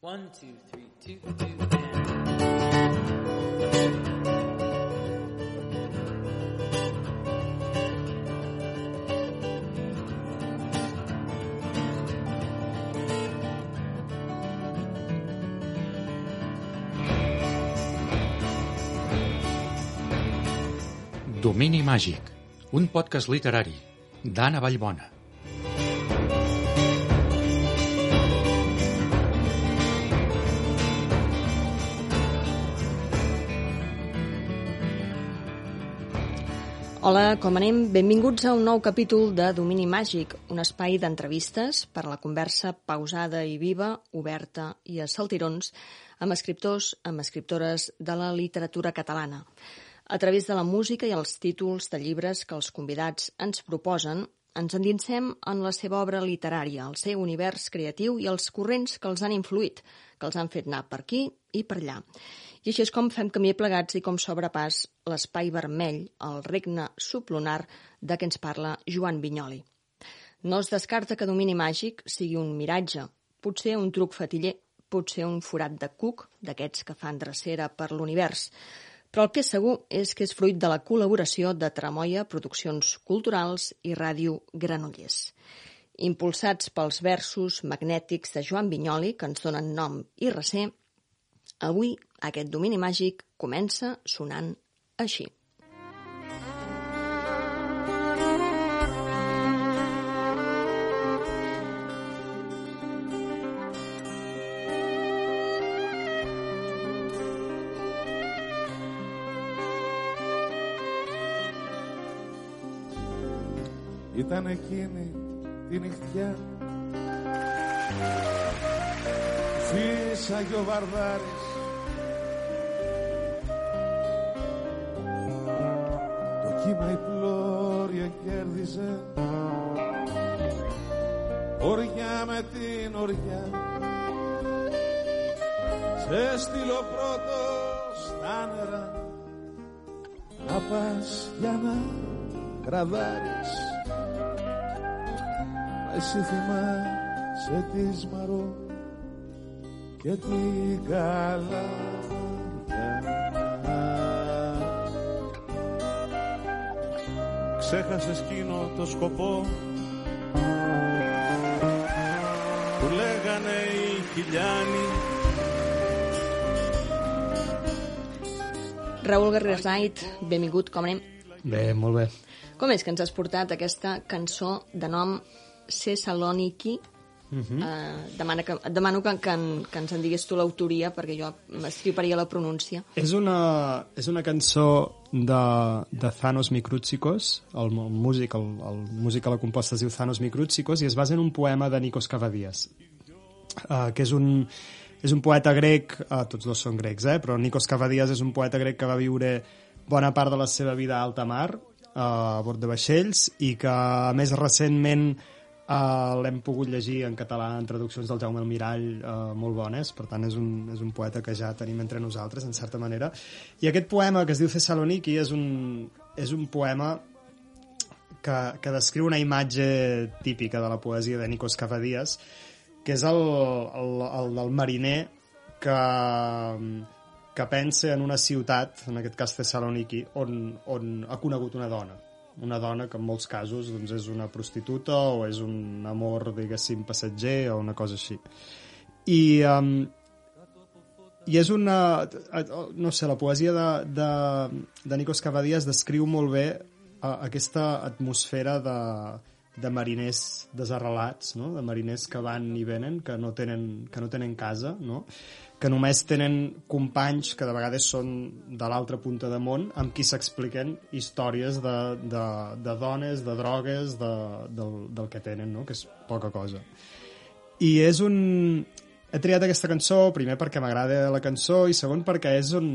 One, two, three, two, two. Domini màgic, un podcast literari d'Anna Vallbona. Hola, com anem? Benvinguts a un nou capítol de Domini Màgic, un espai d'entrevistes per a la conversa pausada i viva, oberta i a saltirons amb escriptors, amb escriptores de la literatura catalana. A través de la música i els títols de llibres que els convidats ens proposen, ens endinsem en la seva obra literària, el seu univers creatiu i els corrents que els han influït, que els han fet anar per aquí i per allà. I així és com fem camí plegats i com s'obre pas l'espai vermell, el regne sublunar de què ens parla Joan Vinyoli. No es descarta que Domini Màgic sigui un miratge, potser un truc fatiller, potser un forat de cuc, d'aquests que fan drecera per l'univers, però el que és segur és que és fruit de la col·laboració de Tramoia Produccions Culturals i Ràdio Granollers. Impulsats pels versos magnètics de Joan Vinyoli, que ens donen nom i recer, avui aquest domini màgic comença sonant així. Ήταν εκείνη τη νυχτιά Φύσαγε ο Βαρδάρης κύμα η πλώρια κέρδιζε. Οριά με την οριά. Σε στείλω πρώτος στα νερά. Να πας για να κραδάρεις Μα εσύ θυμάσαι τη Σμαρό και την Καλαμιά Ξέχασες εκείνο το σκοπό που λέγανε οι χιλιάνοι Raül Garrigues Night, benvingut, com anem? Bé, molt bé. Com és que ens has portat aquesta cançó de nom C. Uh -huh. uh, demana que, et demano que, que, en, que ens en digués tu l'autoria perquè jo m'estriparia la pronúncia. És una, és una cançó de, de Thanos Mikroutsikos, el, el músic, el, el músic que la composta es diu Thanos Mikroutsikos i es basa en un poema de Nikos Cavadías, uh, que és un, és un poeta grec, uh, tots dos són grecs, eh? però Nikos Cavadías és un poeta grec que va viure bona part de la seva vida a alta mar, uh, a bord de vaixells, i que més recentment Uh, L'hem pogut llegir en català en traduccions del Jaume Almirall uh, molt bones, per tant és un, és un poeta que ja tenim entre nosaltres, en certa manera. I aquest poema, que es diu Thessaloniki, és un, és un poema que, que descriu una imatge típica de la poesia de Nikos Cavadías, que és el, el, el del mariner que, que pensa en una ciutat, en aquest cas Thessaloniki, on, on ha conegut una dona una dona que en molts casos doncs, és una prostituta o és un amor, diguéssim, passatger o una cosa així. I, um, i és una... No sé, la poesia de, de, de Nikos Cavadías descriu molt bé uh, aquesta atmosfera de, de mariners desarrelats, no? de mariners que van i venen, que no tenen, que no tenen casa, no? Que només tenen companys que de vegades són de l'altra punta de món amb qui s'expliquen històries de, de, de dones, de drogues, de, del, del que tenen, no? que és poca cosa. I és un, he triat aquesta cançó, primer perquè m'agrada la cançó i segon perquè és on...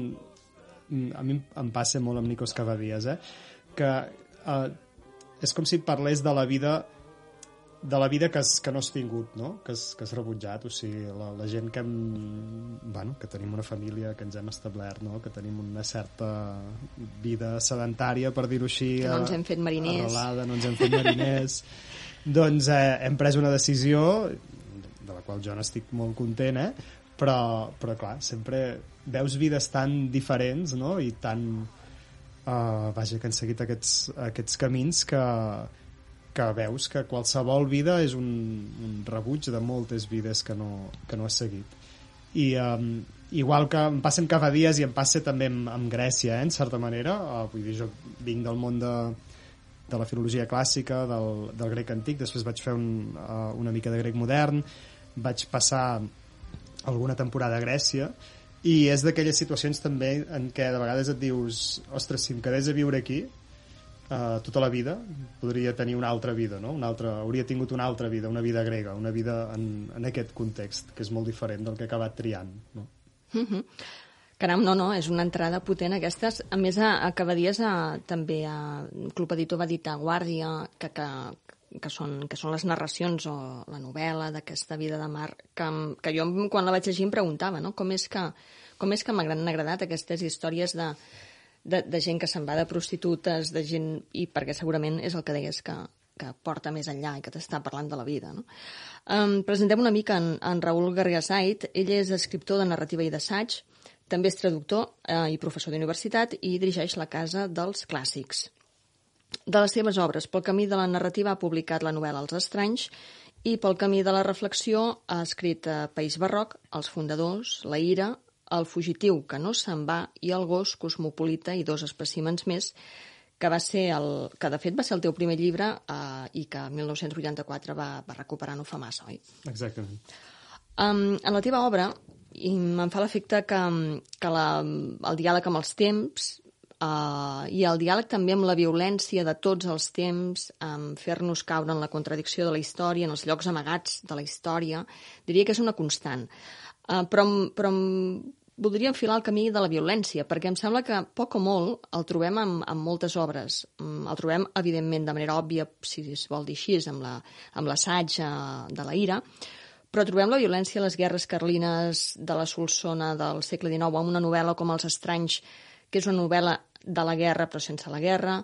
A mi em passa molt amb Nikos Cavadías, eh? Que eh, és com si parlés de la vida de la vida que, has, que no has tingut, no? que, has, que has rebutjat, o sigui, la, la gent que, hem, bueno, que tenim una família, que ens hem establert, no? que tenim una certa vida sedentària, per dir-ho així, Que no ens hem fet mariners. arrelada, no ens hem fet mariners, doncs eh, hem pres una decisió, de la qual jo n'estic molt content, eh? però, però clar, sempre veus vides tan diferents no? i tan... Uh, vaja, que han seguit aquests, aquests camins que, que veus que qualsevol vida és un, un rebuig de moltes vides que no, que no has seguit. I um, igual que em passen cada dies i em passa també amb, amb Grècia, eh, en certa manera, uh, vull dir, jo vinc del món de, de la filologia clàssica, del, del grec antic, després vaig fer un, uh, una mica de grec modern, vaig passar alguna temporada a Grècia, i és d'aquelles situacions també en què de vegades et dius ostres, si em quedés a viure aquí uh, tota la vida podria tenir una altra vida, no? una altra, hauria tingut una altra vida, una vida grega, una vida en, en aquest context, que és molt diferent del que he acabat triant. No? Mm -hmm. Caram, no, no, és una entrada potent aquestes. A més, a, a cada dia a, també a Club Editor va editar Guàrdia, que, que, que, són, que són les narracions o la novel·la d'aquesta vida de mar, que, que jo quan la vaig llegir em preguntava, no? com és que, com és que m'han agradat aquestes històries de, de, de gent que se'n va de prostitutes, de gent... i perquè segurament és el que deies que, que porta més enllà i que t'està parlant de la vida. No? Um, presentem una mica en, en Raül Garrigasait. Ell és escriptor de narrativa i d'assaig, també és traductor eh, i professor d'universitat i dirigeix la Casa dels Clàssics. De les seves obres, pel camí de la narrativa ha publicat la novel·la Els estranys i pel camí de la reflexió ha escrit eh, País Barroc, Els fundadors, La ira, El fugitiu que no se'n va i El gos cosmopolita i dos espècimens més que va ser el, que de fet va ser el teu primer llibre eh, i que el 1984 va, va recuperar no fa massa, oi? Exactament. Um, en la teva obra i em fa l'efecte que, que la, el diàleg amb els temps uh, i el diàleg també amb la violència de tots els temps, amb fer-nos caure en la contradicció de la història, en els llocs amagats de la història, diria que és una constant. Uh, però, però voldria enfilar el camí de la violència, perquè em sembla que poc o molt el trobem en, en moltes obres. Mm, El trobem, evidentment, de manera òbvia, si es vol dir així, amb la- amb l'assaig la, de la ira, però trobem la violència a les guerres carlines de la Solsona del segle XIX, amb una novel·la com Els estranys, que és una novel·la de la guerra però sense la guerra.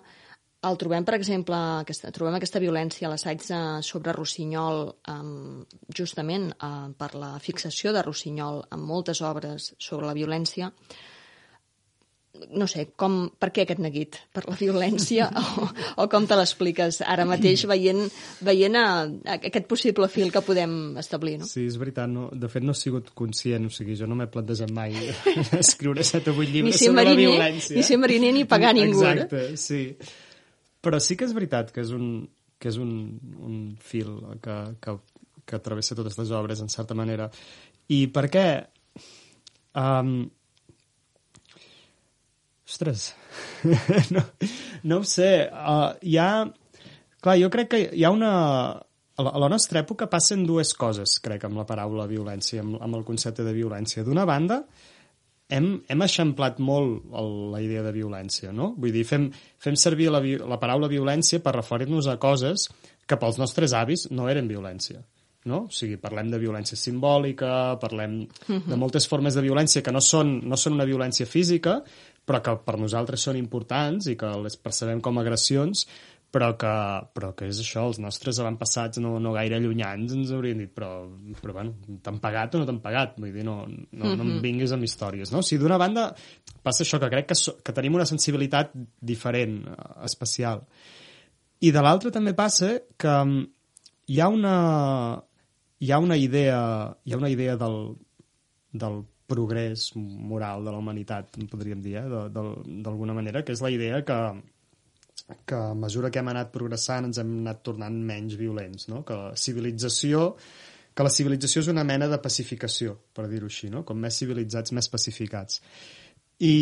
El trobem, per exemple, aquesta, trobem aquesta violència a l'assaig de- sobre Rossinyol, um, justament uh, per la fixació de Rossinyol en moltes obres sobre la violència. No sé, com, per què aquest neguit? Per la violència? o, o com te l'expliques ara mateix veient, veient a, a aquest possible fil que podem establir, no? Sí, és veritat. No, de fet, no he sigut conscient. O sigui, jo no m'he plantejat mai escriure set o vuit Ni llibres ser sobre la mariner, violència. ni ser mariner ni pagar ningú. eh? Exacte, sí. Però sí que és veritat que és un, que és un, un fil que, que, que travessa totes les obres, en certa manera. I per què? Um, ostres, no, no ho sé. Uh, hi ha... Clar, jo crec que hi ha una... A la, nostra època passen dues coses, crec, amb la paraula violència, amb, amb el concepte de violència. D'una banda, hem, hem eixamplat molt el, la idea de violència, no? Vull dir, fem, fem servir la, la paraula violència per referir-nos a coses que pels nostres avis no eren violència. No? O sigui, parlem de violència simbòlica, parlem de moltes formes de violència que no són, no són una violència física, però que per nosaltres són importants i que les percebem com a agressions, però que, però que és això, els nostres avantpassats no, no gaire allunyants ens haurien dit però, però bueno, t'han pagat o no t'han pagat? Vull dir, no, no, no em vinguis amb històries, no? O sigui, d'una banda passa això, que crec que, so, que tenim una sensibilitat diferent, eh, especial. I de l'altra també passa que mm, hi ha una, hi ha una idea, hi ha una idea del, del progrés moral de la humanitat, podríem dir, eh? d'alguna manera, que és la idea que, que a mesura que hem anat progressant ens hem anat tornant menys violents, no? que la civilització que la civilització és una mena de pacificació, per dir-ho així, no? com més civilitzats, més pacificats. I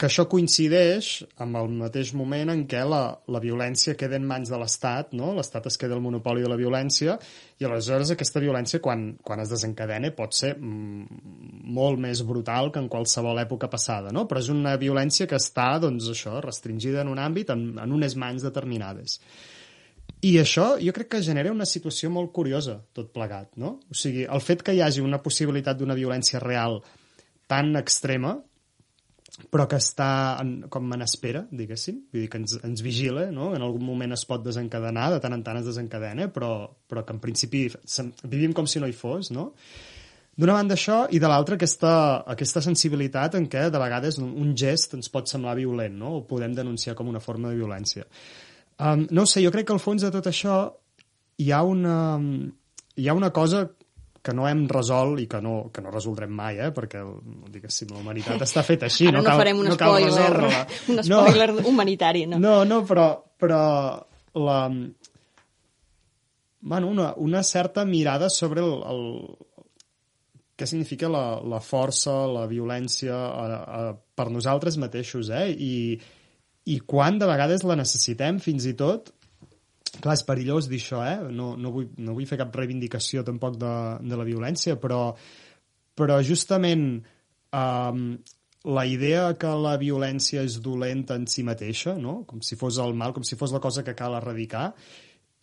que això coincideix amb el mateix moment en què la, la violència queda en mans de l'Estat, no? l'Estat es queda el monopoli de la violència i aleshores aquesta violència quan, quan es desencadena pot ser molt més brutal que en qualsevol època passada, no? però és una violència que està doncs, això restringida en un àmbit, en, en unes mans determinades. I això jo crec que genera una situació molt curiosa, tot plegat, no? O sigui, el fet que hi hagi una possibilitat d'una violència real tan extrema però que està en, com en espera, diguéssim, vull dir que ens, ens vigila, no? en algun moment es pot desencadenar, de tant en tant es desencadena, però, però que en principi vivim com si no hi fos, no? D'una banda això, i de l'altra aquesta, aquesta sensibilitat en què de vegades un, un gest ens pot semblar violent, no? o podem denunciar com una forma de violència. Um, no sé, jo crec que al fons de tot això hi ha una, hi ha una cosa que no hem resolt i que no, que no resoldrem mai, eh? perquè diguéssim, la humanitat està feta així. Ara no, cal, farem un no cal spoiler, resoldre-la. un spoiler humanitari, no? No, no, però, però la, bueno, una, una certa mirada sobre el, el, què significa la, la força, la violència a, a, per nosaltres mateixos, eh? I, i quan de vegades la necessitem fins i tot clar, és perillós dir això, eh? No, no, vull, no vull fer cap reivindicació tampoc de, de la violència, però, però justament um, la idea que la violència és dolenta en si mateixa, no? com si fos el mal, com si fos la cosa que cal erradicar,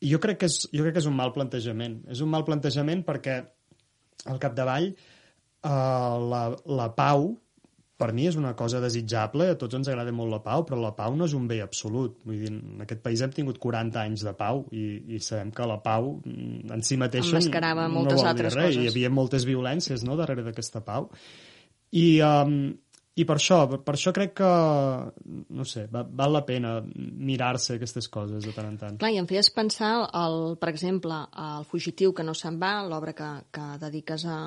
jo crec que és, jo crec que és un mal plantejament. És un mal plantejament perquè al capdavall uh, la, la pau per mi és una cosa desitjable, a tots ens agrada molt la pau, però la pau no és un bé absolut. Vull dir, en aquest país hem tingut 40 anys de pau i, i sabem que la pau mm, en si mateixa Emmascarava no moltes vol dir altres res. coses. Hi havia moltes violències no, darrere d'aquesta pau. I, um, I per això, per, per això crec que, no sé, va, val la pena mirar-se aquestes coses de tant en tant. Clar, i em feies pensar, el, per exemple, el fugitiu que no se'n va, l'obra que, que dediques a,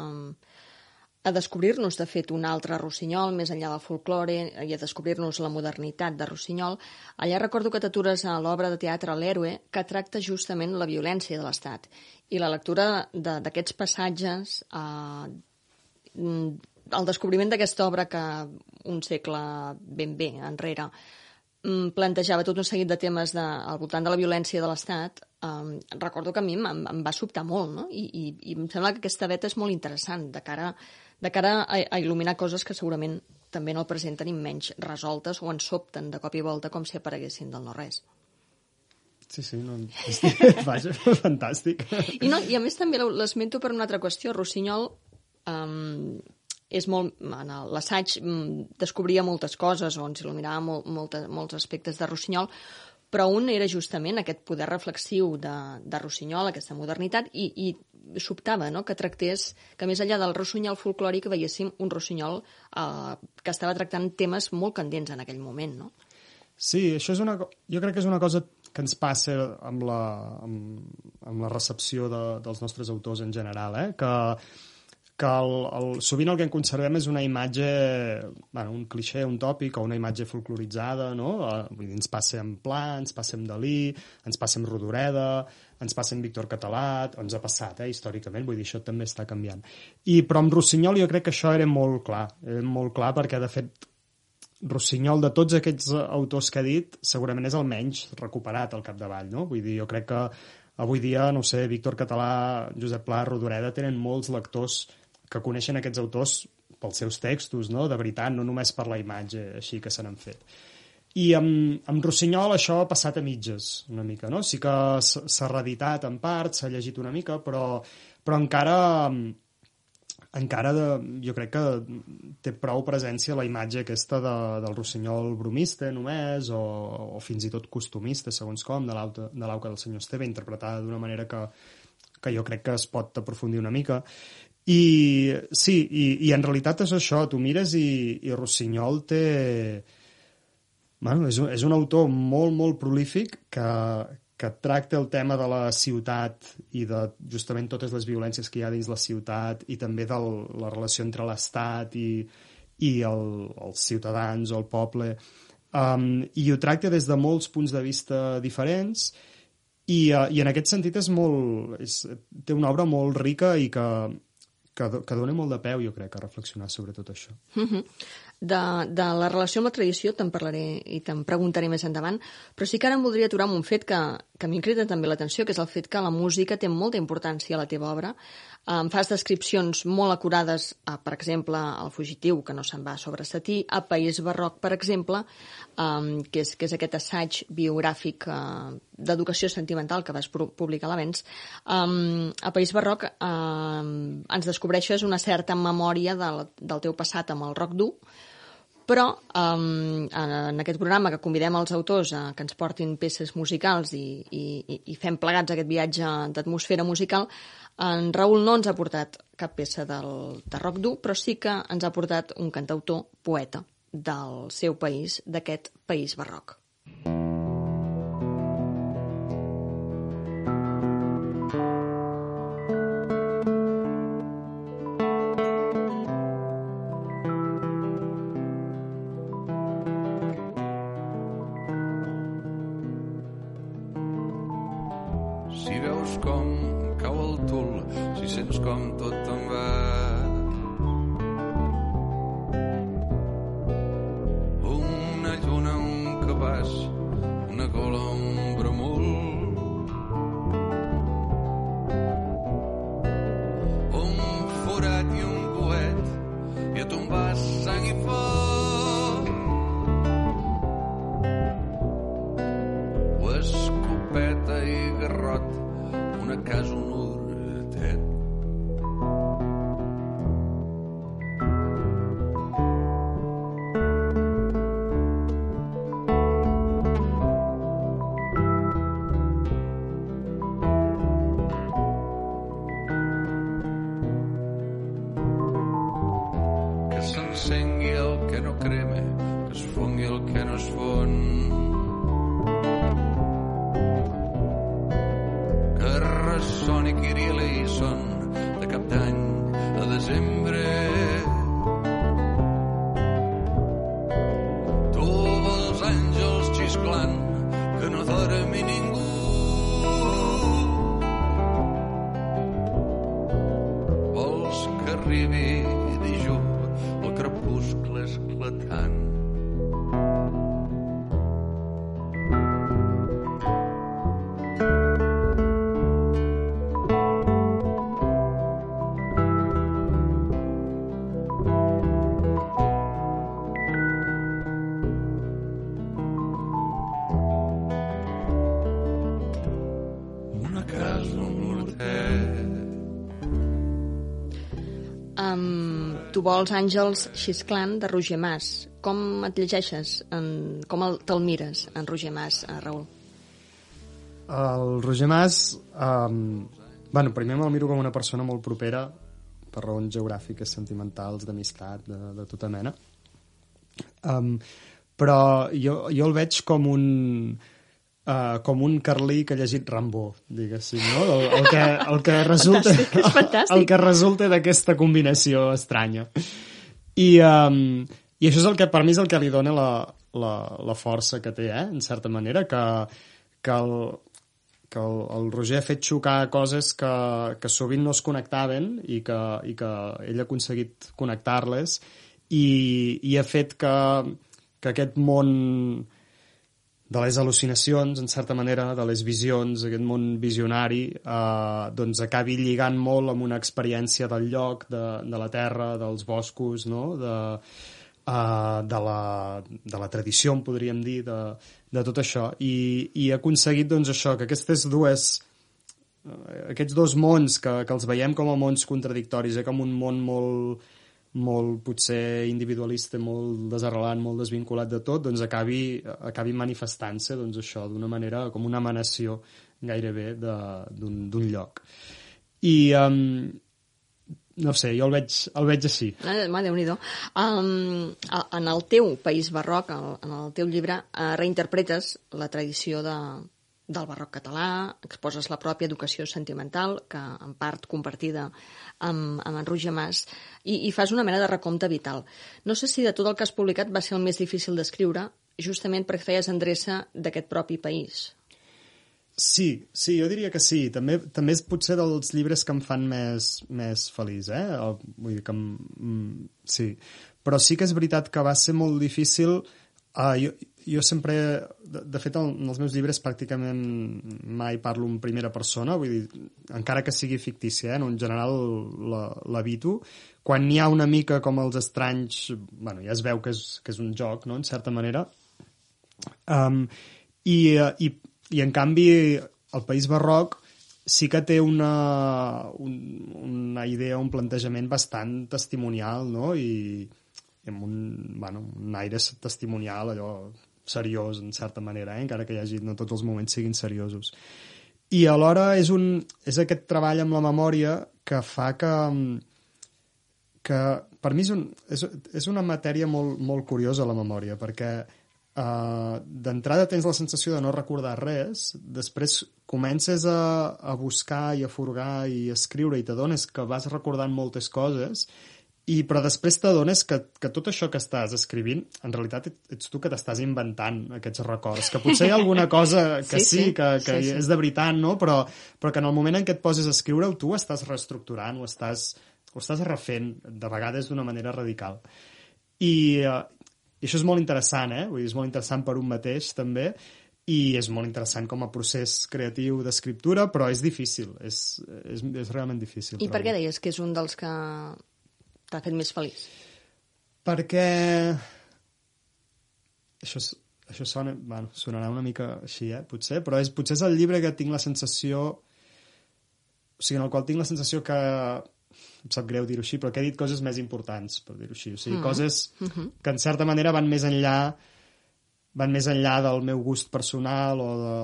a descobrir-nos, de fet, un altre Rossinyol, més enllà del folklore, i a descobrir-nos la modernitat de Rossinyol. Allà recordo que t'atures a l'obra de teatre L'Héroe, que tracta justament la violència de l'Estat. I la lectura d'aquests passatges, eh, mm, el descobriment d'aquesta obra que un segle ben bé enrere mm, plantejava tot un seguit de temes de, al voltant de la violència de l'Estat, um, recordo que a mi em, em va sobtar molt, no? I, i, I em sembla que aquesta veta és molt interessant de cara, de cara a, a il·luminar coses que segurament també en el present tenim menys resoltes o ens sobten de cop i volta com si apareguessin del no-res. Sí, sí, no... Vaja, fantàstic. I, no, I a més també l'esmento per una altra qüestió. Rossinyol um, és molt... L'assaig um, descobria moltes coses o ens il·luminava molt, molta, molts aspectes de Rossinyol, però un era justament aquest poder reflexiu de, de Rossinyol, aquesta modernitat, i, i sobtava no? que tractés, que més enllà del rossinyol folclòric veiéssim un rossinyol eh, que estava tractant temes molt candents en aquell moment, no? Sí, això és una, jo crec que és una cosa que ens passa amb la, amb, amb la recepció de, dels nostres autors en general, eh? que, que el, el, sovint el que en conservem és una imatge, bueno, un cliché, un tòpic, o una imatge folcloritzada, no? Eh, Vull dir, ens passa amb Pla, ens passa amb Dalí, ens passa amb Rodoreda, ens passa amb Víctor Català, ens ha passat, eh, històricament, vull dir, això també està canviant. I, però amb Rossinyol jo crec que això era molt clar, era molt clar perquè, de fet, Rossinyol, de tots aquests autors que ha dit, segurament és el menys recuperat al capdavall, no? Vull dir, jo crec que avui dia, no sé, Víctor Català, Josep Pla, Rodoreda, tenen molts lectors que coneixen aquests autors pels seus textos, no? De veritat, no només per la imatge així que se n'han fet. I amb, amb Rossinyol això ha passat a mitges, una mica, no? Sí que s'ha reeditat en part, s'ha llegit una mica, però, però encara encara de, jo crec que té prou presència la imatge aquesta de, del rossinyol bromista només, o, o fins i tot costumista, segons com, de l'auca de del senyor Esteve, interpretada d'una manera que, que jo crec que es pot aprofundir una mica. I sí, i, i en realitat és això, tu mires i, i Rossinyol té... Bueno, és, un, és un autor molt, molt prolífic que, que tracta el tema de la ciutat i de justament totes les violències que hi ha dins la ciutat i també de la relació entre l'Estat i, i el, els ciutadans o el poble. Um, I ho tracta des de molts punts de vista diferents i, uh, i en aquest sentit és molt, és, té una obra molt rica i que, que, do- que dona molt de peu, jo crec, a reflexionar sobre tot això. Mhm. De, de la relació amb la tradició te'n parlaré i te'n preguntaré més endavant, però sí que ara em voldria aturar amb un fet que, que a mi em crida també l'atenció, que és el fet que la música té molta importància a la teva obra. Em fas descripcions molt acurades, a, per exemple, al Fugitiu, que no se'n va sobre Satí, a País Barroc, per exemple, um, que, és, que és aquest assaig biogràfic uh, d'educació sentimental que vas pu- publicar a l'Avens. Um, a País Barroc um, ens descobreixes una certa memòria del, del teu passat amb el rock dur, però um, en aquest programa que convidem els autors a que ens portin peces musicals i, i, i- fem plegats aquest viatge d'atmosfera musical, en Raül no ens ha portat cap peça del, de rock dur, però sí que ens ha portat un cantautor poeta del seu país, d'aquest país barroc. Um, tu vols Àngels xisclant de Roger Mas. Com et llegeixes? En, com el- te'l mires, en Roger Mas, eh, Raül? El Roger Mas, um, bueno, primer me'l miro com una persona molt propera, per raons geogràfiques, sentimentals, d'amistat, de, de tota mena. Um, però jo, jo el veig com un uh, com un carlí que ha llegit Rambó, diguéssim, no? El, el, que, el que resulta, Fantàstic, és fantàstic. el que resulta d'aquesta combinació estranya. I, um, I això és el que, per mi, és el que li dona la, la, la força que té, eh? en certa manera, que, que el, que el, el Roger ha fet xocar coses que, que sovint no es connectaven i que, i que ell ha aconseguit connectar-les i, i ha fet que, que aquest món de les al·lucinacions, en certa manera, de les visions, aquest món visionari, eh, doncs acabi lligant molt amb una experiència del lloc, de, de la terra, dels boscos, no? de, uh, de, la, de la tradició, en podríem dir, de, de tot això. I, I ha aconseguit doncs, això, que aquestes dues eh, aquests dos mons que, que els veiem com a mons contradictoris, eh, com un món molt, molt potser individualista, molt desarrelat, molt desvinculat de tot, doncs acabi, acabi manifestant-se doncs això d'una manera com una emanació gairebé d'un lloc. I um, no sé, jo el veig, el veig així. Ah, déu nhi um, En el teu País Barroc, en el teu llibre, uh, reinterpretes la tradició de, del barroc català, exposes la pròpia educació sentimental, que en part compartida amb, amb en Roger Mas, i, i fas una mena de recompte vital. No sé si de tot el que has publicat va ser el més difícil d'escriure, justament perquè feies endreça d'aquest propi país. Sí, sí, jo diria que sí. També, també és potser dels llibres que em fan més, més feliç, eh? O, vull dir que... Mm, sí. Però sí que és veritat que va ser molt difícil... Uh, jo, jo sempre... De, de fet, en els meus llibres pràcticament mai parlo en primera persona, vull dir, encara que sigui fictícia, eh? En general l'evito. Quan n'hi ha una mica com els estranys... Bueno, ja es veu que és, que és un joc, no?, en certa manera. Um, i, i, I en canvi el País Barroc sí que té una, un, una idea, un plantejament bastant testimonial, no? I amb un, bueno, un aire testimonial, allò seriós, en certa manera, eh? encara que hi hagi, no tots els moments siguin seriosos. I alhora és, un, és aquest treball amb la memòria que fa que, que per mi és, un, és, és una matèria molt, molt curiosa, la memòria, perquè uh, d'entrada tens la sensació de no recordar res, després comences a, a buscar i a furgar i a escriure i t'adones que vas recordant moltes coses, i, però després t'adones que, que tot això que estàs escrivint, en realitat et- ets tu que t'estàs inventant aquests records, que potser hi ha alguna cosa que Sí, sí, sí. que, que Sí, sí. és de veritat, no? però, però que en el moment en què et poses a escriure-ho, tu ho estàs reestructurant, ho estàs, ho estàs refent, de vegades d'una manera radical. I, eh, I això és molt interessant, eh? Vull dir, és molt interessant per un mateix, també, i és molt interessant com a procés creatiu d'escriptura, però és difícil, és, és, és realment difícil. I per què deies que és un dels que t'ha fet més feliç? Perquè... Això, és- això sona, bueno, sonarà una mica així, eh? potser, però és, potser és el llibre que tinc la sensació... O sigui, en el qual tinc la sensació que... Em sap greu dir-ho així, però que he dit coses més importants, per dir-ho així. O sigui, mm. coses que en certa manera van més enllà van més enllà del meu gust personal o, de,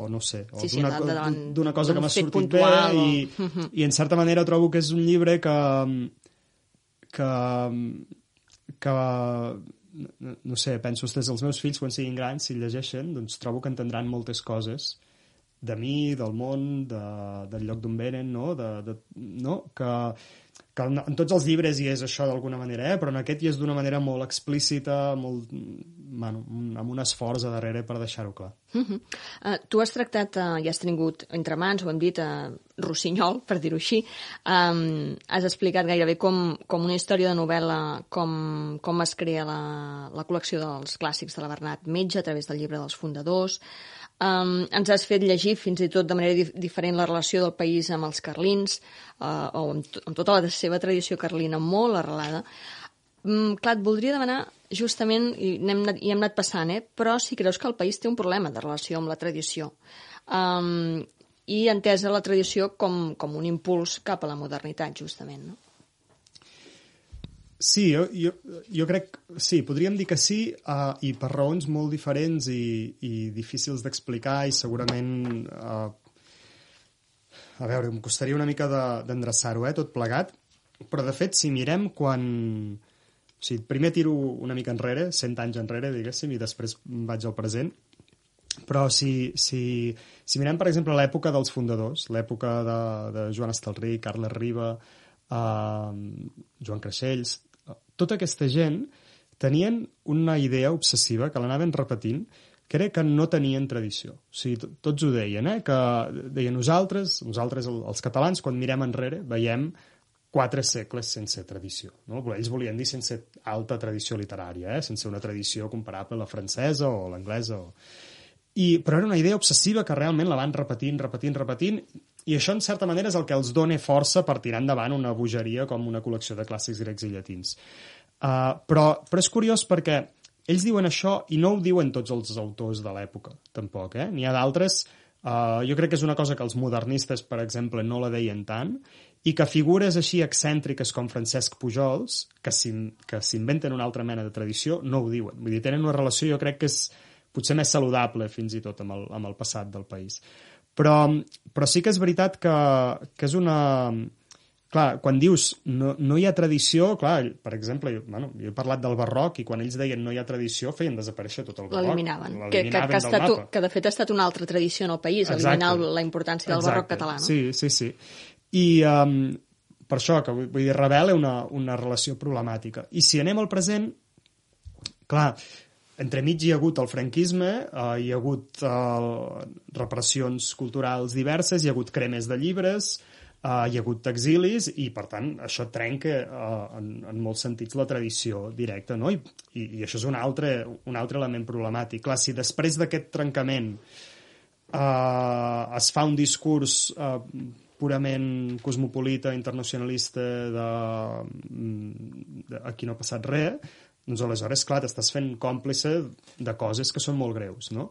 o no sé, o Sí, sí, d'una cosa que m'ha sortit bé puntual o- i, i en certa manera trobo que és un llibre que que, que no, no sé, penso, ostres, els meus fills quan siguin grans, si llegeixen, doncs trobo que entendran moltes coses de mi, del món, de, del lloc d'on venen, no? De, de, no? Que, que en, en tots els llibres hi és això d'alguna manera, eh? però en aquest hi és d'una manera molt explícita, molt, bueno, amb un esforç a darrere per deixar-ho clar. Uh -huh. uh, tu has tractat, uh, ja has tingut entre mans, ho hem dit, uh, Rossinyol, per dir-ho així. Um, has explicat gairebé com, com una història de novel·la, com, com es crea la, la col·lecció dels clàssics de la Bernat Metge a través del llibre dels fundadors. Um, ens has fet llegir fins i tot de manera dif diferent la relació del país amb els carlins, uh, o amb, amb tota la seva tradició carlina molt arrelada. Mm, clar, et voldria demanar justament, i hem, anat, i hem anat passant, eh? però si creus que el país té un problema de relació amb la tradició um, i entesa la tradició com, com un impuls cap a la modernitat, justament. No? Sí, jo, jo, jo crec... Sí, podríem dir que sí, uh, i per raons molt diferents i, i difícils d'explicar i segurament... Uh, a veure, em costaria una mica de- d'endreçar-ho, eh, tot plegat. Però, de fet, si mirem quan... O sigui, primer tiro una mica enrere, 100 anys enrere, diguéssim, i després vaig al present. Però si, si, si mirem, per exemple, l'època dels fundadors, l'època de, de Joan Estalrí, Carles Riba, eh, Joan Creixells, tota aquesta gent tenien una idea obsessiva que l'anaven repetint, era que no tenien tradició. O sigui, to- tots ho deien, eh? que deien nosaltres, nosaltres el- els catalans, quan mirem enrere, veiem quatre segles sense tradició. No? Ells volien dir sense alta tradició literària, eh? sense una tradició comparable a la francesa o l'anglesa. O... I, però era una idea obsessiva que realment la van repetint, repetint, repetint, i això, en certa manera, és el que els dona força per tirar endavant una bogeria com una col·lecció de clàssics grecs i llatins. Uh, però, però és curiós perquè ells diuen això i no ho diuen tots els autors de l'època, tampoc. Eh? N'hi ha d'altres... Uh, jo crec que és una cosa que els modernistes, per exemple, no la deien tant, i que figures així excèntriques com Francesc Pujols, que s'in- que s'inventen una altra mena de tradició, no ho diuen. Vull dir, tenen una relació, jo crec que és potser més saludable fins i tot amb el, amb el passat del país. Però, però sí que és veritat que, que és una... Clar, quan dius no, no hi ha tradició, clar, per exemple, jo, bueno, jo he parlat del barroc i quan ells deien no hi ha tradició feien desaparèixer tot el barroc. L'eliminaven. Que, que, que, ha estat, que de fet ha estat una altra tradició en el país, Exacte. eliminar el- la importància del barroc català. No? Sí, sí, sí. I um, per això, que vull, vull dir, revela una, una relació problemàtica. I si anem al present, clar, entremig hi ha hagut el franquisme, uh, hi ha hagut uh, repressions culturals diverses, hi ha hagut cremes de llibres, uh, hi ha hagut exilis i, per tant, això trenca uh, en, en molts sentits la tradició directa, no? I, i, i això és un altre, un altre element problemàtic. Clar, si després d'aquest trencament uh, es fa un discurs uh, purament cosmopolita, internacionalista, de, de aquí no ha passat res, doncs aleshores, clar, t'estàs fent còmplice de coses que són molt greus, no?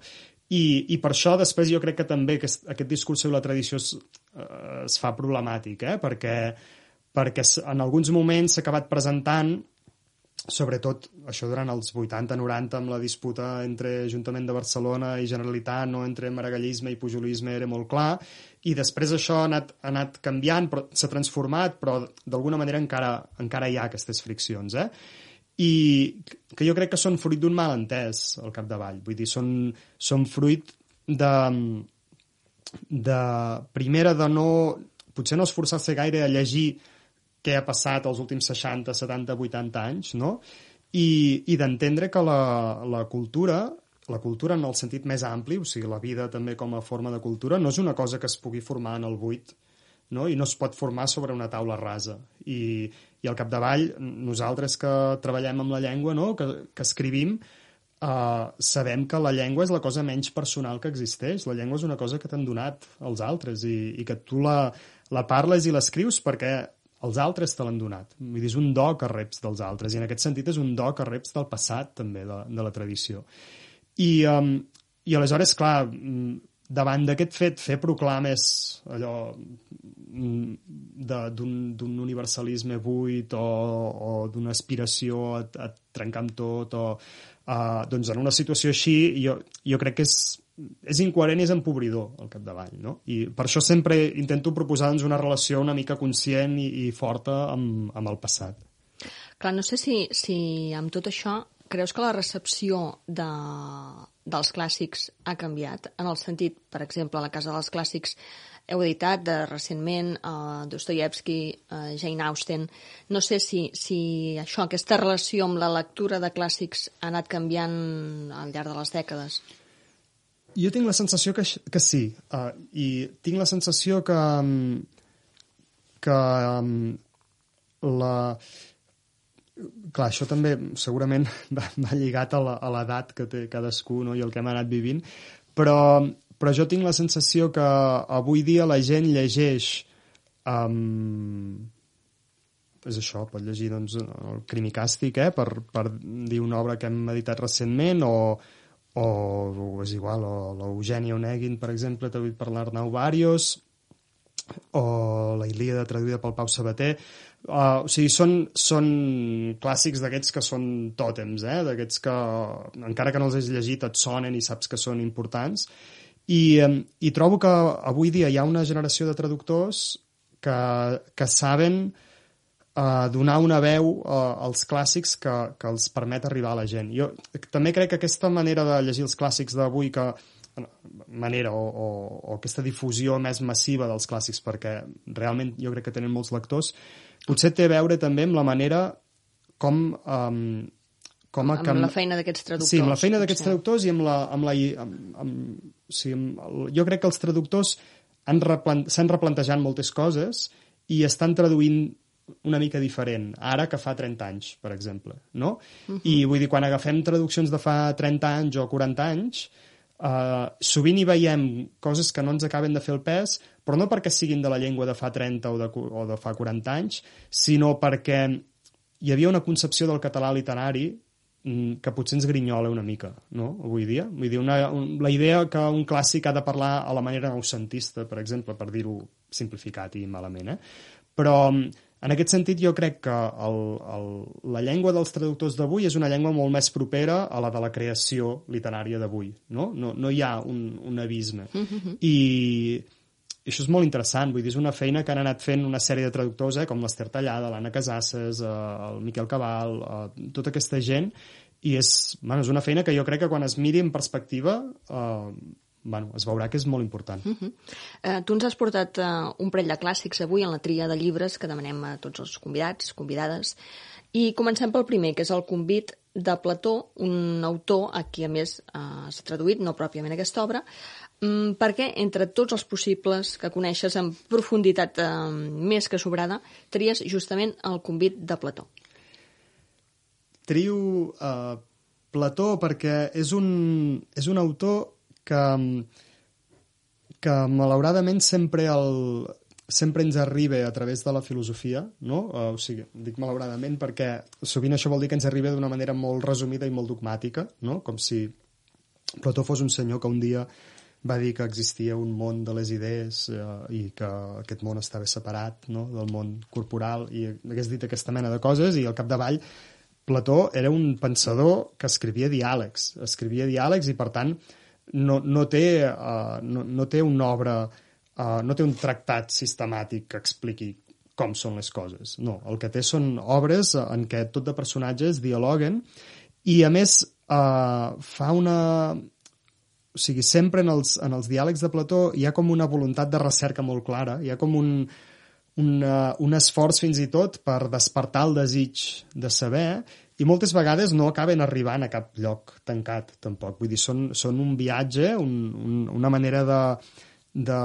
I, i per això després jo crec que també aquest, aquest discurs sobre la tradició es, eh, es fa problemàtic, eh? perquè, perquè en alguns moments s'ha acabat presentant sobretot això durant els 80-90 amb la disputa entre Ajuntament de Barcelona i Generalitat, no entre maragallisme i pujolisme era molt clar, i després això ha anat, ha anat canviant, s'ha transformat, però d'alguna manera encara, encara hi ha aquestes friccions, eh? i que jo crec que són fruit d'un malentès al capdavall, vull dir, són, són fruit de, de primera de no potser no esforçar-se gaire a llegir què ha passat els últims 60, 70, 80 anys, no? I, i d'entendre que la, la cultura, la cultura en el sentit més ampli, o sigui, la vida també com a forma de cultura, no és una cosa que es pugui formar en el buit, no? i no es pot formar sobre una taula rasa. I, i al capdavall, nosaltres que treballem amb la llengua, no? que, que escrivim, uh, sabem que la llengua és la cosa menys personal que existeix. La llengua és una cosa que t'han donat els altres i, i que tu la, la parles i l'escrius perquè els altres te l'han donat. Vull dir, és un do que reps dels altres i en aquest sentit és un do que reps del passat també, de, de la tradició. I, um, i aleshores, clar, davant d'aquest fet, fer proclames allò d'un universalisme buit o, o d'una aspiració a, a trencar amb tot o uh, doncs en una situació així jo, jo crec que és, és incoherent i és empobridor al capdavall no? i per això sempre intento proposar doncs, una relació una mica conscient i, i forta amb, amb el passat Clar, no sé si, si amb tot això creus que la recepció de, dels clàssics ha canviat en el sentit, per exemple, a la Casa dels Clàssics heu editat de, recentment uh, Dostoyevsky, uh, Jane Austen. No sé si, si això, aquesta relació amb la lectura de clàssics ha anat canviant al llarg de les dècades. Jo tinc la sensació que, que sí, uh, i tinc la sensació que, que um, la... Clar, això també segurament va, va lligat a l'edat que té cadascú no? i el que hem anat vivint, però però jo tinc la sensació que avui dia la gent llegeix um, és això, pot llegir doncs, el Crimicàstic, eh, per, per dir una obra que hem editat recentment, o, o, o és igual, o l'Eugènia Onegin, per exemple, traduït per l'Arnau Barrios, o la Ilíada traduïda pel Pau Sabater. Uh, o sigui, són, són clàssics d'aquests que són tòtems, eh? d'aquests que, encara que no els has llegit, et sonen i saps que són importants. I, I trobo que avui dia hi ha una generació de traductors que, que saben uh, donar una veu uh, als clàssics que, que els permet arribar a la gent. Jo també crec que aquesta manera de llegir els clàssics d'avui, que manera o, o, o aquesta difusió més massiva dels clàssics, perquè realment jo crec que tenen molts lectors, potser té a veure també amb la manera com um, com a... Amb la feina d'aquests traductors. Sí, amb la feina d'aquests traductors i amb la... Amb la amb, amb, sí, amb el, jo crec que els traductors s'han replant, replantejat moltes coses i estan traduint una mica diferent, ara que fa 30 anys, per exemple, no? Uh -huh. I vull dir, quan agafem traduccions de fa 30 anys o 40 anys, uh, sovint hi veiem coses que no ens acaben de fer el pes, però no perquè siguin de la llengua de fa 30 o de, o de fa 40 anys, sinó perquè hi havia una concepció del català literari Mm, que potser ens grinyola una mica, no?, avui dia. Vull dir, una, un, la idea que un clàssic ha de parlar a la manera noucentista, per exemple, per dir-ho simplificat i malament, eh? Però, en aquest sentit, jo crec que el, el, la llengua dels traductors d'avui és una llengua molt més propera a la de la creació literària d'avui, no? no? No hi ha un, un abisme. Mm -hmm. I, això és molt interessant, vull dir, és una feina que han anat fent una sèrie de traductors, eh, com l'Ester Tallada, l'Anna Casasses, eh, el Miquel Cabal, eh, tota aquesta gent, i és, bueno, és una feina que jo crec que quan es miri en perspectiva eh, bueno, es veurà que és molt important. Uh -huh. eh, tu ens has portat uh, un parell de clàssics avui en la tria de llibres que demanem a tots els convidats, convidades, I comencem pel primer, que és el convit de Plató, un autor a qui, a més, eh, s'ha traduït, no pròpiament aquesta obra, mm, perquè entre tots els possibles que coneixes en profunditat eh, més que sobrada, tries justament el convit de Plató. Trio uh, Plató perquè és un, és un autor que, que malauradament sempre el, sempre ens arriba a través de la filosofia, no? Uh, o sigui, dic malauradament perquè sovint això vol dir que ens arriba d'una manera molt resumida i molt dogmàtica, no? Com si Plató fos un senyor que un dia va dir que existia un món de les idees eh, i que aquest món estava separat no? del món corporal i hagués dit aquesta mena de coses i al capdavall Plató era un pensador que escrivia diàlegs, escrivia diàlegs i per tant no, no, té, uh, no, no té una obra, uh, no té un tractat sistemàtic que expliqui com són les coses. No, el que té són obres en què tot de personatges dialoguen i a més uh, fa una... O sigui, sempre en els, en els diàlegs de Plató hi ha com una voluntat de recerca molt clara, hi ha com un, un, uh, un esforç fins i tot per despertar el desig de saber i moltes vegades no acaben arribant a cap lloc tancat, tampoc. Vull dir, són, són un viatge, un, un, una manera de, de,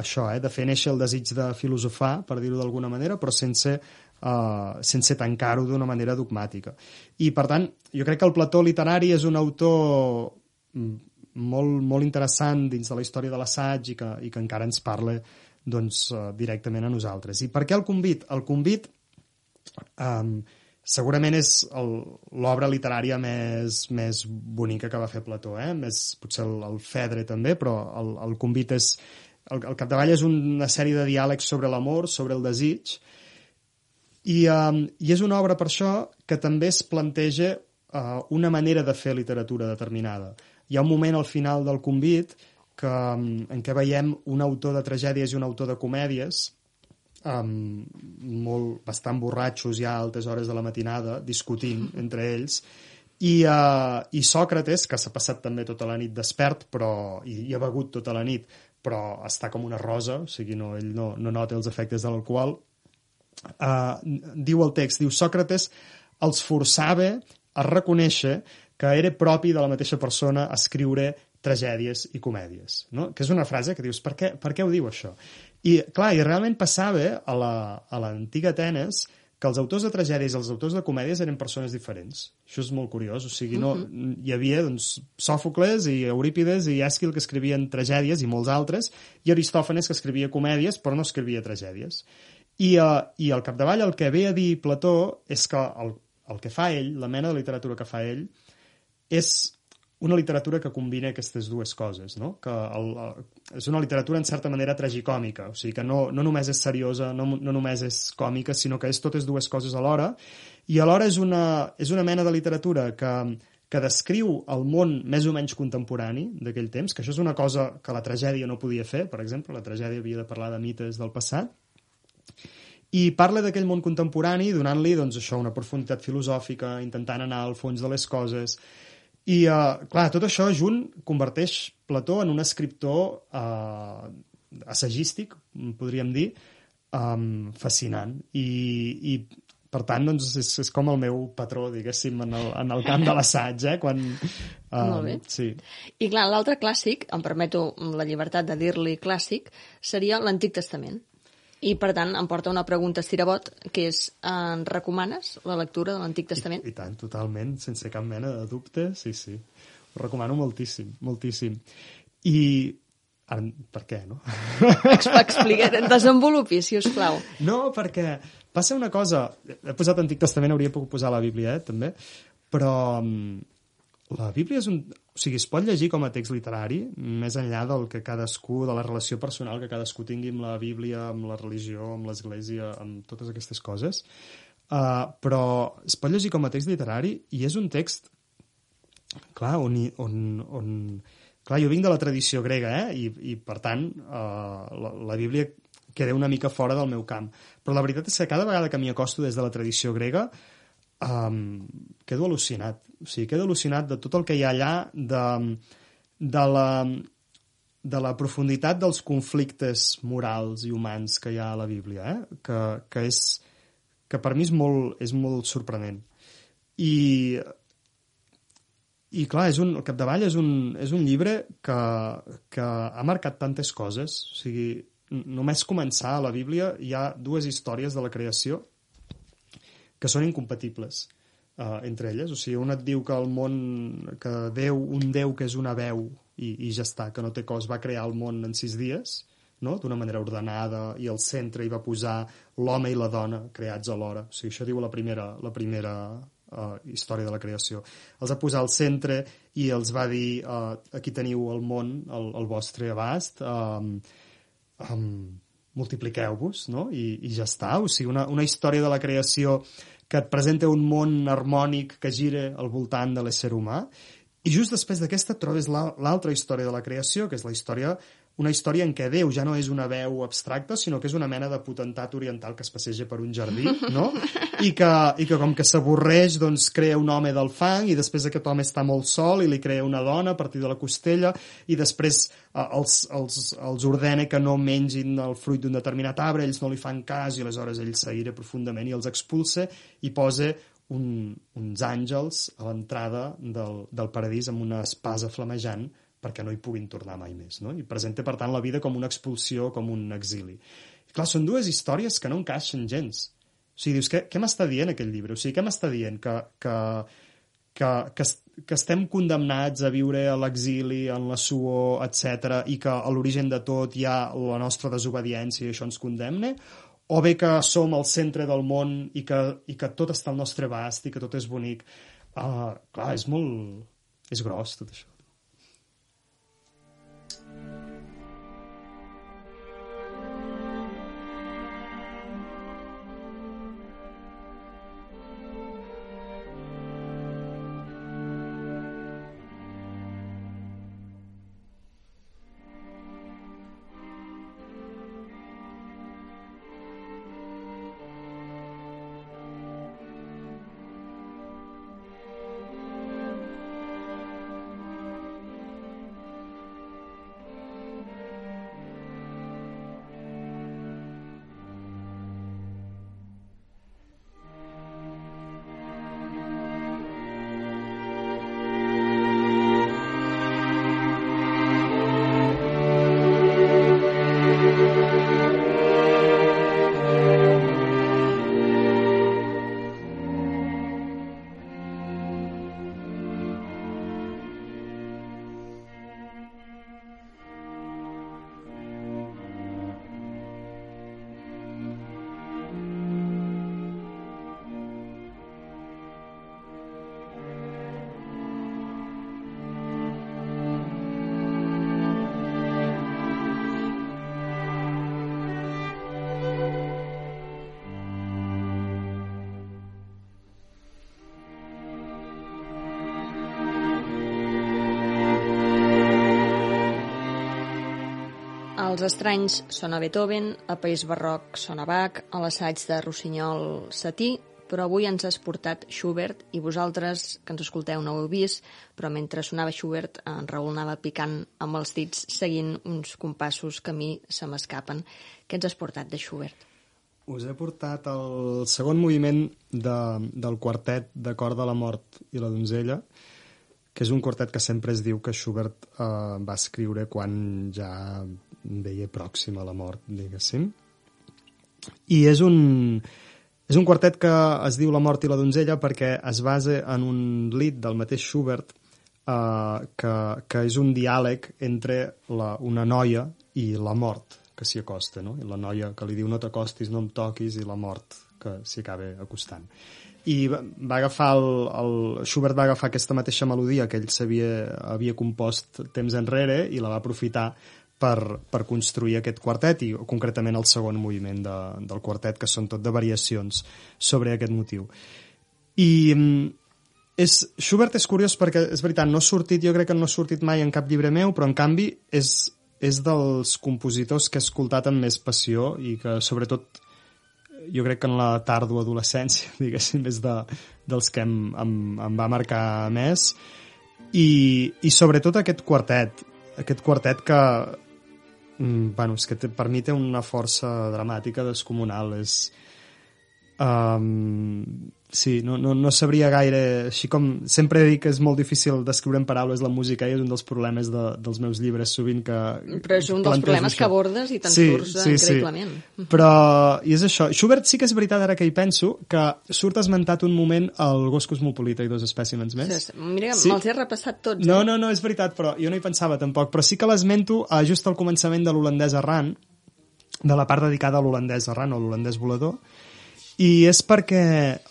això, eh, de fer néixer el desig de filosofar, per dir-ho d'alguna manera, però sense, uh, sense tancar-ho d'una manera dogmàtica. I, per tant, jo crec que el Plató literari és un autor mm, molt, molt interessant dins de la història de l'assaig i, que, i que encara ens parla doncs, uh, directament a nosaltres. I per què el convit? El convit um, segurament és l'obra literària més, més bonica que va fer Plató, eh? més, potser el, el Fedre també, però el, el convit és... El, el capdavall és una sèrie de diàlegs sobre l'amor, sobre el desig, i, um, i és una obra per això que també es planteja uh, una manera de fer literatura determinada. Hi ha un moment al final del convit que, um, en què veiem un autor de tragèdies i un autor de comèdies um, molt, bastant borratxos ja a altes hores de la matinada, discutint entre ells, i, uh, i Sòcrates, que s'ha passat també tota la nit despert però, i, i ha begut tota la nit, però està com una rosa, o sigui, no, ell no, no nota els efectes de l'alcohol, uh, diu el text, diu Sòcrates els forçava a reconèixer que era propi de la mateixa persona escriure tragèdies i comèdies, no? que és una frase que dius, per què, per què ho diu això? I, clar, i realment passava a l'antiga la, Atenes que els autors de tragèdies i els autors de comèdies eren persones diferents. Això és molt curiós. O sigui, no, uh -huh. hi havia doncs, Sòfocles i Eurípides i Èsquil que escrivien tragèdies i molts altres, i Aristòfanes que escrivia comèdies però no escrivia tragèdies. I, uh, I al capdavall el que ve a dir Plató és que el, el que fa ell, la mena de literatura que fa ell, és una literatura que combina aquestes dues coses, no? que el, el, és una literatura en certa manera tragicòmica, o sigui que no, no només és seriosa, no, no només és còmica, sinó que és totes dues coses alhora, i alhora és una, és una mena de literatura que, que descriu el món més o menys contemporani d'aquell temps, que això és una cosa que la tragèdia no podia fer, per exemple, la tragèdia havia de parlar de mites del passat, i parla d'aquell món contemporani donant-li doncs, això una profunditat filosòfica, intentant anar al fons de les coses, i, uh, clar, tot això junt converteix Plató en un escriptor uh, assagístic, podríem dir, um, fascinant. I, i per tant, doncs, és, és com el meu patró, diguéssim, en el, en el camp de l'assaig, eh? Quan, uh, Molt bé. Sí. I clar, l'altre clàssic, em permeto la llibertat de dir-li clàssic, seria l'Antic Testament. I, per tant, em porta una pregunta estirabot, que és, en recomanes la lectura de l'Antic Testament? I, I tant, totalment, sense cap mena de dubte, sí, sí. Ho recomano moltíssim, moltíssim. I Ara, per què, no? Explica, desenvolupi, si us plau. No, perquè passa una cosa... He posat Antic Testament, hauria pogut posar la Bíblia, eh, també, però mm, la Bíblia és un... O sigui, es pot llegir com a text literari, més enllà del que cadascú, de la relació personal que cadascú tingui amb la Bíblia, amb la religió, amb l'Església, amb totes aquestes coses, uh, però es pot llegir com a text literari i és un text, clar, on, on, on... Clar, jo vinc de la tradició grega, eh? I, i per tant, uh, la, la Bíblia queda una mica fora del meu camp. Però la veritat és que cada vegada que m'hi acosto des de la tradició grega, um, quedo al·lucinat. O sigui, quedo al·lucinat de tot el que hi ha allà, de, de, la, de la profunditat dels conflictes morals i humans que hi ha a la Bíblia, eh? que, que és que per mi és molt, és molt sorprenent. I, i clar, és un, al capdavall és un, és un llibre que, que ha marcat tantes coses. O sigui, només començar a la Bíblia hi ha dues històries de la creació que són incompatibles uh, entre elles. O sigui, una et diu que el món, que Déu, un Déu que és una veu i, i ja està, que no té cos, va crear el món en sis dies, no? d'una manera ordenada, i al centre hi va posar l'home i la dona creats alhora. O sigui, això diu la primera, la primera uh, història de la creació. Els va posar al centre i els va dir uh, aquí teniu el món al, al vostre abast, um, um, multipliqueu-vos, no? I, I ja està. O sigui, una, una història de la creació que et presenta un món harmònic que gira al voltant de l'ésser humà i just després d'aquesta trobes la- l'altra història de la creació, que és la història una història en què Déu ja no és una veu abstracta, sinó que és una mena de potentat oriental que es passeja per un jardí, no? I que, i que com que s'avorreix, doncs crea un home del fang i després aquest home està molt sol i li crea una dona a partir de la costella i després eh, els, els, els ordena que no mengin el fruit d'un determinat arbre, ells no li fan cas i aleshores ell s'aire profundament i els expulsa i posa un, uns àngels a l'entrada del, del paradís amb una espasa flamejant perquè no hi puguin tornar mai més. No? I presenta, per tant, la vida com una expulsió, com un exili. I, clar, són dues històries que no encaixen gens. O sigui, dius, què, què m'està dient aquest llibre? O sigui, què m'està dient? Que, que, que, que, que estem condemnats a viure a l'exili, en la suor, etc i que a l'origen de tot hi ha la nostra desobediència i això ens condemna? O bé que som al centre del món i que, i que tot està al nostre abast i que tot és bonic? Uh, clar, és molt... és gros, tot això. Els estranys són a Beethoven, a País Barroc són a Bach, a l'assaig de Rossinyol Satí, però avui ens has portat Schubert i vosaltres, que ens escolteu, no ho heu vist, però mentre sonava Schubert, en Raül anava picant amb els dits seguint uns compassos que a mi se m'escapen. Què ens has portat de Schubert? Us he portat el segon moviment de, del quartet de cor de la mort i la donzella, que és un quartet que sempre es diu que Schubert eh, va escriure quan ja veia pròxima a la mort, diguéssim. I és un, és un quartet que es diu La mort i la donzella perquè es basa en un lit del mateix Schubert eh, que, que és un diàleg entre la, una noia i la mort que s'hi acosta, no? I la noia que li diu no t'acostis, no em toquis, i la mort que s'hi acaba acostant. I va, agafar el, el, Schubert va agafar aquesta mateixa melodia que ell s'havia havia compost temps enrere i la va aprofitar per, per construir aquest quartet i concretament el segon moviment de, del quartet que són tot de variacions sobre aquest motiu. I mm, és, Schubert és curiós perquè, és veritat, no ha sortit, jo crec que no ha sortit mai en cap llibre meu, però en canvi és, és dels compositors que he escoltat amb més passió i que sobretot jo crec que en la tardo adolescència, diguéssim, és de, dels que em, em, em va marcar més i, i sobretot aquest quartet aquest quartet que mm, bueno, és que té, per mi té una força dramàtica descomunal és, Um, sí, no, no, no sabria gaire... Així com sempre dic que és molt difícil descriure en paraules la música i és un dels problemes de, dels meus llibres sovint que... Però és un dels problemes això. que abordes i te'n sí, surts sí, increïblement. Sí. Però, i és això. Schubert sí que és veritat, ara que hi penso, que surt esmentat un moment el gos cosmopolita i dos espècimens més. Sí, Mira, Sí. me'ls he repassat tots. No, eh? no, no, és veritat, però jo no hi pensava tampoc. Però sí que l'esmento uh, just al començament de l'holandès errant, de la part dedicada a l'holandès errant o l'holandès volador, i és perquè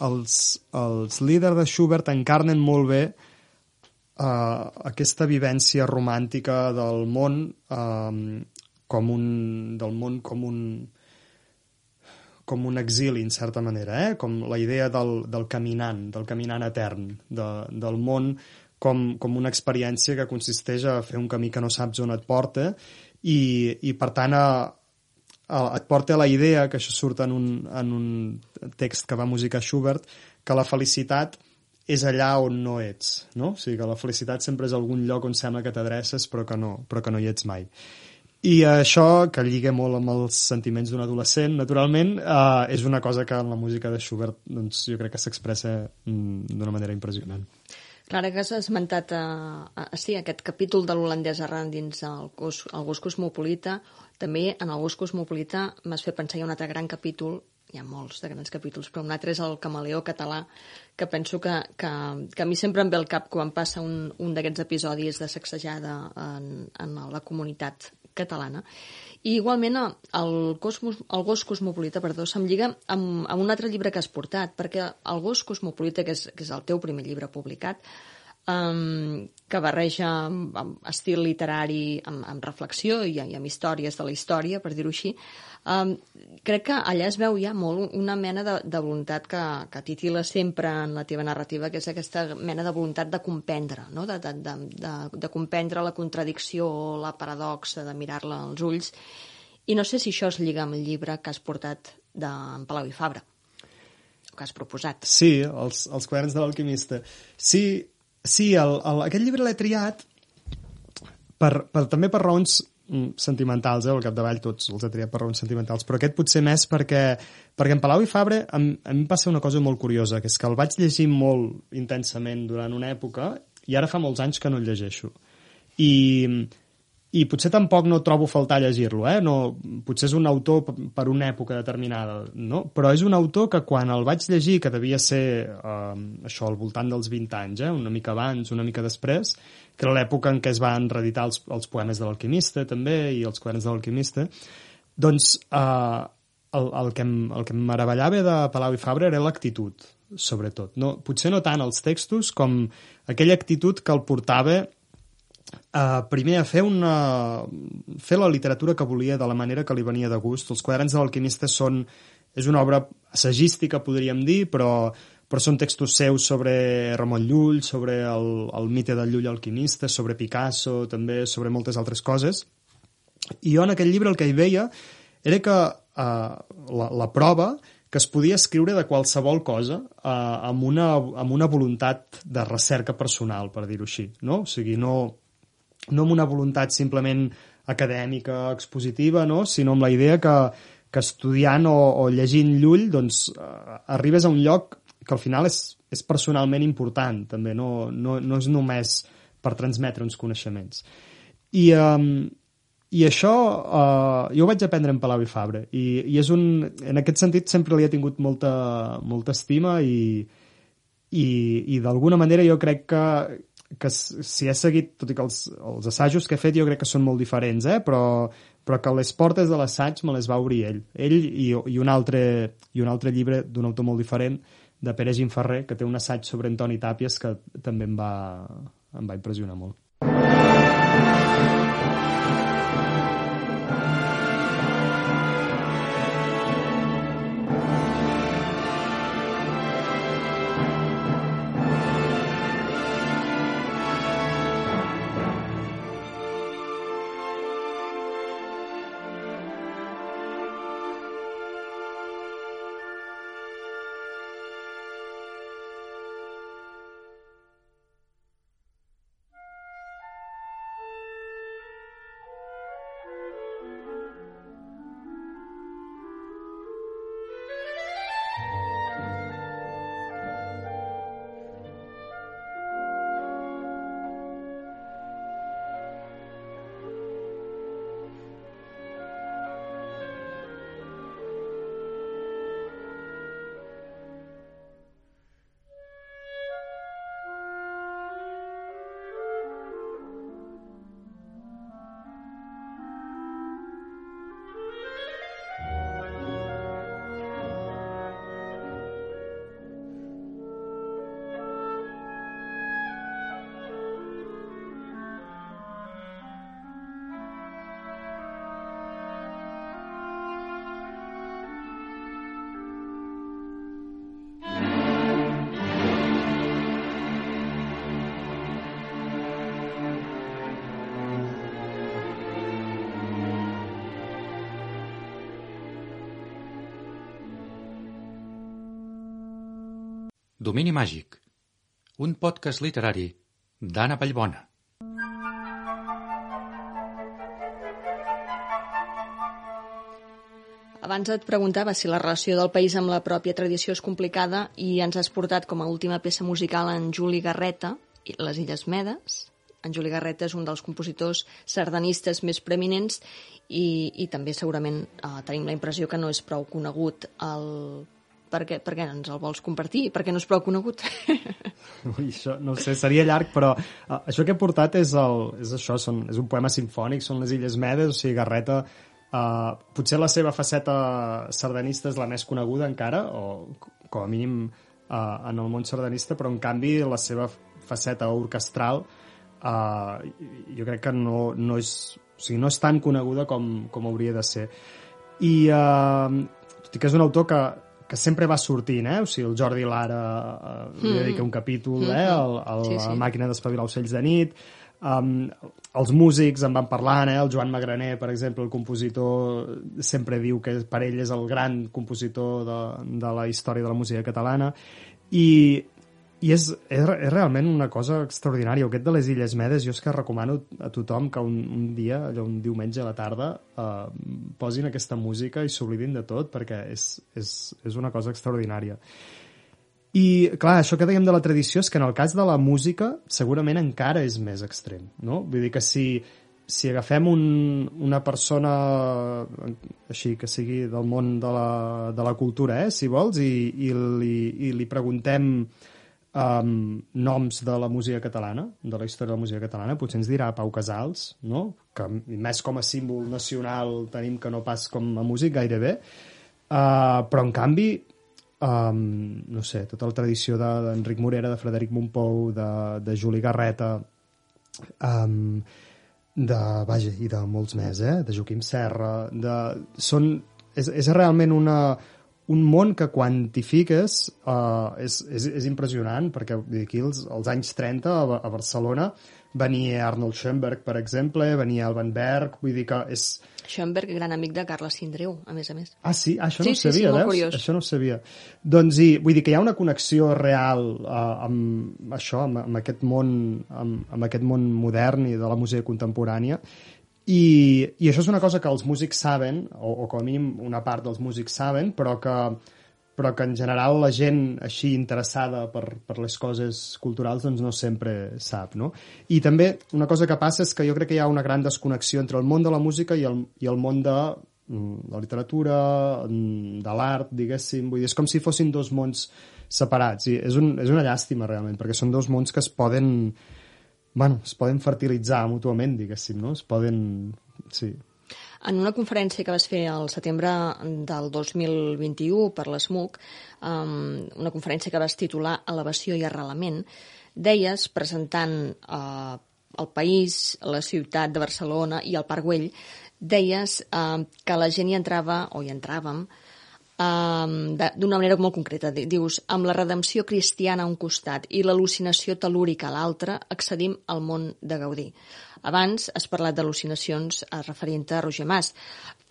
els, els líders de Schubert encarnen molt bé uh, aquesta vivència romàntica del món um, com un, del món com un com un exili, en certa manera, eh? com la idea del, del caminant, del caminant etern, de, del món com, com una experiència que consisteix a fer un camí que no saps on et porta i, i per tant, a, et porta a la idea, que això surt en un, en un text que va musicar Schubert, que la felicitat és allà on no ets, no? O sigui, que la felicitat sempre és algun lloc on sembla que t'adreces però, que no, però que no hi ets mai. I això, que lliga molt amb els sentiments d'un adolescent, naturalment, eh, és una cosa que en la música de Schubert doncs, jo crec que s'expressa mm, d'una manera impressionant. Clara, que has esmentat a, a, a, sí, aquest capítol de l'holandès arran dins el, cos, el gos cosmopolita. També en el gos cosmopolita m'has fet pensar hi ha un altre gran capítol, hi ha molts de grans capítols, però un altre és el camaleó català, que penso que, que, que a mi sempre em ve al cap quan passa un, un d'aquests episodis de sacsejada en, en la comunitat catalana. I igualment el, Cosmos, el gos cosmopolita perdó, se'm lliga amb, amb un altre llibre que has portat, perquè el gos cosmopolita, que és, que és el teu primer llibre publicat, um, que barreja amb, amb estil literari, amb, amb reflexió i, i amb històries de la història, per dir-ho així, um, crec que allà es veu ja molt una mena de, de voluntat que, que titila sempre en la teva narrativa, que és aquesta mena de voluntat de comprendre, no? de, de, de, de, de comprendre la contradicció la paradoxa, de mirar-la als ulls. I no sé si això es lliga amb el llibre que has portat d'en Palau i Fabra, que has proposat. Sí, els, els quaderns de l'alquimista. Sí, sí el, el, aquest llibre l'he triat per, per, també per raons sentimentals, eh? al capdavall tots els he triat per raons sentimentals, però aquest potser més perquè, perquè en Palau i Fabre a, mi- em passa una cosa molt curiosa, que és que el vaig llegir molt intensament durant una època i ara fa molts anys que no el llegeixo. I, i potser tampoc no trobo faltar llegir-lo, eh? No, potser és un autor per una època determinada, no? Però és un autor que quan el vaig llegir, que devia ser eh, això al voltant dels 20 anys, eh? una mica abans, una mica després, que era l'època en què es van reeditar els, els poemes de l'alquimista també i els quaderns de l'alquimista, doncs eh, el, el, que em, el que em meravellava de Palau i Fabra era l'actitud, sobretot. No, potser no tant els textos com aquella actitud que el portava Uh, primer a fer una... fer la literatura que volia de la manera que li venia de gust. Els quaderns de l'alquimista són... és una obra assagística, podríem dir, però, però són textos seus sobre Ramon Llull, sobre el, el mite del Llull alquimista, sobre Picasso, també sobre moltes altres coses. I jo en aquest llibre el que hi veia era que uh, la, la prova que es podia escriure de qualsevol cosa uh, amb, una, amb una voluntat de recerca personal, per dir-ho així. No? O sigui, no, no amb una voluntat simplement acadèmica, expositiva, no? sinó amb la idea que, que estudiant o, o llegint Llull doncs, eh, arribes a un lloc que al final és, és personalment important, també, no, no, no és només per transmetre uns coneixements. I, um, i això uh, jo ho vaig aprendre en Palau i Fabra i, i és un, en aquest sentit sempre li he tingut molta, molta estima i, i, i d'alguna manera jo crec que, que si he seguit, tot i que els, els assajos que he fet jo crec que són molt diferents, eh? però, però que les portes de l'assaig me les va obrir ell. Ell i, i, un, altre, i un altre llibre d'un autor molt diferent, de Pere Gimferrer, que té un assaig sobre Antoni Tàpies que també em va, em va impressionar molt. Domini Màgic, un podcast literari d'Anna Vallbona. Abans et preguntava si la relació del país amb la pròpia tradició és complicada i ens has portat com a última peça musical en Juli Garreta, i Les Illes Medes. En Juli Garreta és un dels compositors sardanistes més preeminents i, i també segurament eh, tenim la impressió que no és prou conegut el... Per què, per què ens el vols compartir? Per què no és prou conegut? Ui, això, no sé, seria llarg, però uh, això que he portat és, el, és això, són, és un poema sinfònic, són les Illes Medes, o sigui, Garreta, uh, potser la seva faceta sardanista és la més coneguda encara, o com a mínim uh, en el món sardanista, però en canvi la seva faceta orquestral uh, jo crec que no, no, és, o sigui, no és tan coneguda com, com hauria de ser. I uh, tot i que és un autor que que sempre va sortint, eh? O sigui, el Jordi Lara eh, li Mm. dedica un capítol, Mm. eh? El, el, Sí, sí. La màquina d'espavilar ocells de nit, um, els músics en van parlant, eh? El Joan Magraner, per exemple, el compositor, sempre diu que per ell és el gran compositor de, de la història de la música catalana, i, i és, és, és realment una cosa extraordinària. Aquest de les Illes Medes, jo és que recomano a tothom que un, un dia, allò, un diumenge a la tarda, eh, posin aquesta música i s'oblidin de tot, perquè és, és, és una cosa extraordinària. I, clar, això que dèiem de la tradició és que en el cas de la música segurament encara és més extrem, no? Vull dir que si, si agafem un, una persona eh, així que sigui del món de la, de la cultura, eh, si vols, i, i, li, i li preguntem um, noms de la música catalana, de la història de la música catalana, potser ens dirà Pau Casals, no? que més com a símbol nacional tenim que no pas com a músic gairebé, uh, però en canvi um, no sé, tota la tradició de- d'Enric Morera, de Frederic Montpou, de, de Juli Garreta, um, de, vaja, i de molts més, eh? de Joaquim Serra, de, són, és, és realment una, un món que quantifiques uh, és, és, és impressionant, perquè aquí els, als anys 30 a, a Barcelona venia Arnold Schoenberg, per exemple, venia Alban Berg, vull dir que és... Schoenberg, gran amic de Carles Sindreu, a més a més. Ah, sí? Ah, això Sí, no ho sí, sí, sabia, veus? curiós. Això no ho sabia. Doncs i, vull dir que hi ha una connexió real uh, amb això, amb, amb aquest món amb, amb aquest món modern i de la música contemporània i, i això és una cosa que els músics saben, o, o com a mínim una part dels músics saben, però que, però que en general la gent així interessada per, per les coses culturals doncs no sempre sap, no? I també una cosa que passa és que jo crec que hi ha una gran desconnexió entre el món de la música i el, i el món de mm, la literatura, mm, de l'art, diguéssim, vull dir, és com si fossin dos mons separats, i és, un, és una llàstima realment, perquè són dos mons que es poden bueno, es poden fertilitzar mútuament, diguéssim, no? Es poden... Sí. En una conferència que vas fer al setembre del 2021 per l'SMUC, um, una conferència que vas titular Elevació i arrelament, deies, presentant uh, el país, la ciutat de Barcelona i el Parc Güell, deies uh, que la gent hi entrava, o hi entràvem, de- d'una manera molt concreta. Di- Dius, amb la redempció cristiana a un costat i l'al·lucinació telúrica a l'altre, accedim al món de Gaudí. Abans has parlat d'al·lucinacions eh, referint a Roger Mas.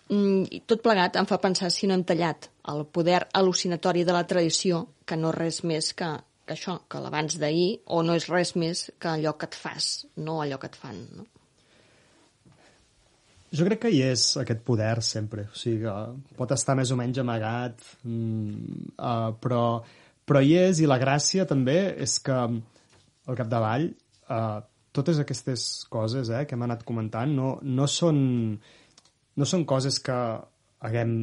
Mm, tot plegat em fa pensar si no hem tallat el poder al·lucinatori de la tradició, que no res més que, que això, que l'abans d'ahir, o no és res més que allò que et fas, no allò que et fan. No? Jo crec que hi és aquest poder sempre, o sigui que pot estar més o menys amagat, mm, uh, però, però hi és i la gràcia també és que al capdavall uh, totes aquestes coses eh, que hem anat comentant no, no, són, no són coses que haguem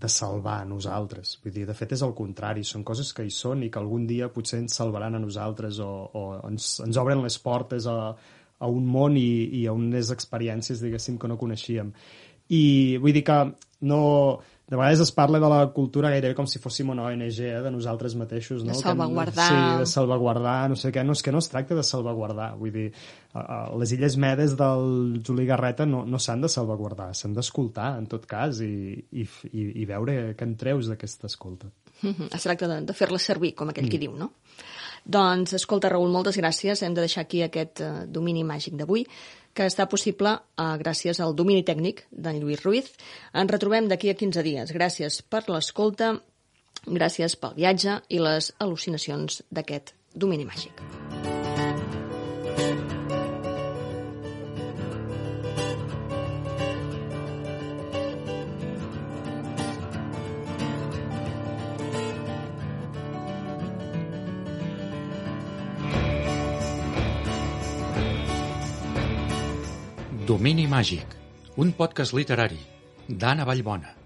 de salvar a nosaltres. Vull dir, de fet és el contrari, són coses que hi són i que algun dia potser ens salvaran a nosaltres o, o ens, ens obren les portes a, a un món i, i a unes experiències, diguéssim, que no coneixíem. I vull dir que no... De vegades es parla de la cultura gairebé com si fóssim una ONG eh, de nosaltres mateixos. No? De Que salvaguardar. Sí, de salvaguardar, no sé què. No, és que no es tracta de salvaguardar. Vull dir, les Illes Medes del Juli Garreta no, no s'han de salvaguardar, s'han d'escoltar, en tot cas, i, i, i, i veure què en treus d'aquesta escolta. Mhm, Es tracta de, de fer-la servir, com aquell mm. qui diu, no? Doncs, escolta, Raül, moltes gràcies. Hem de deixar aquí aquest uh, domini màgic d'avui, que està possible uh, gràcies al domini tècnic d'en Lluís Ruiz. Ens retrobem d'aquí a 15 dies. Gràcies per l'escolta Gràcies pel viatge i les al·lucinacions d'aquest domini màgic. Domini màgic, un podcast literari d'Anna Vallbona.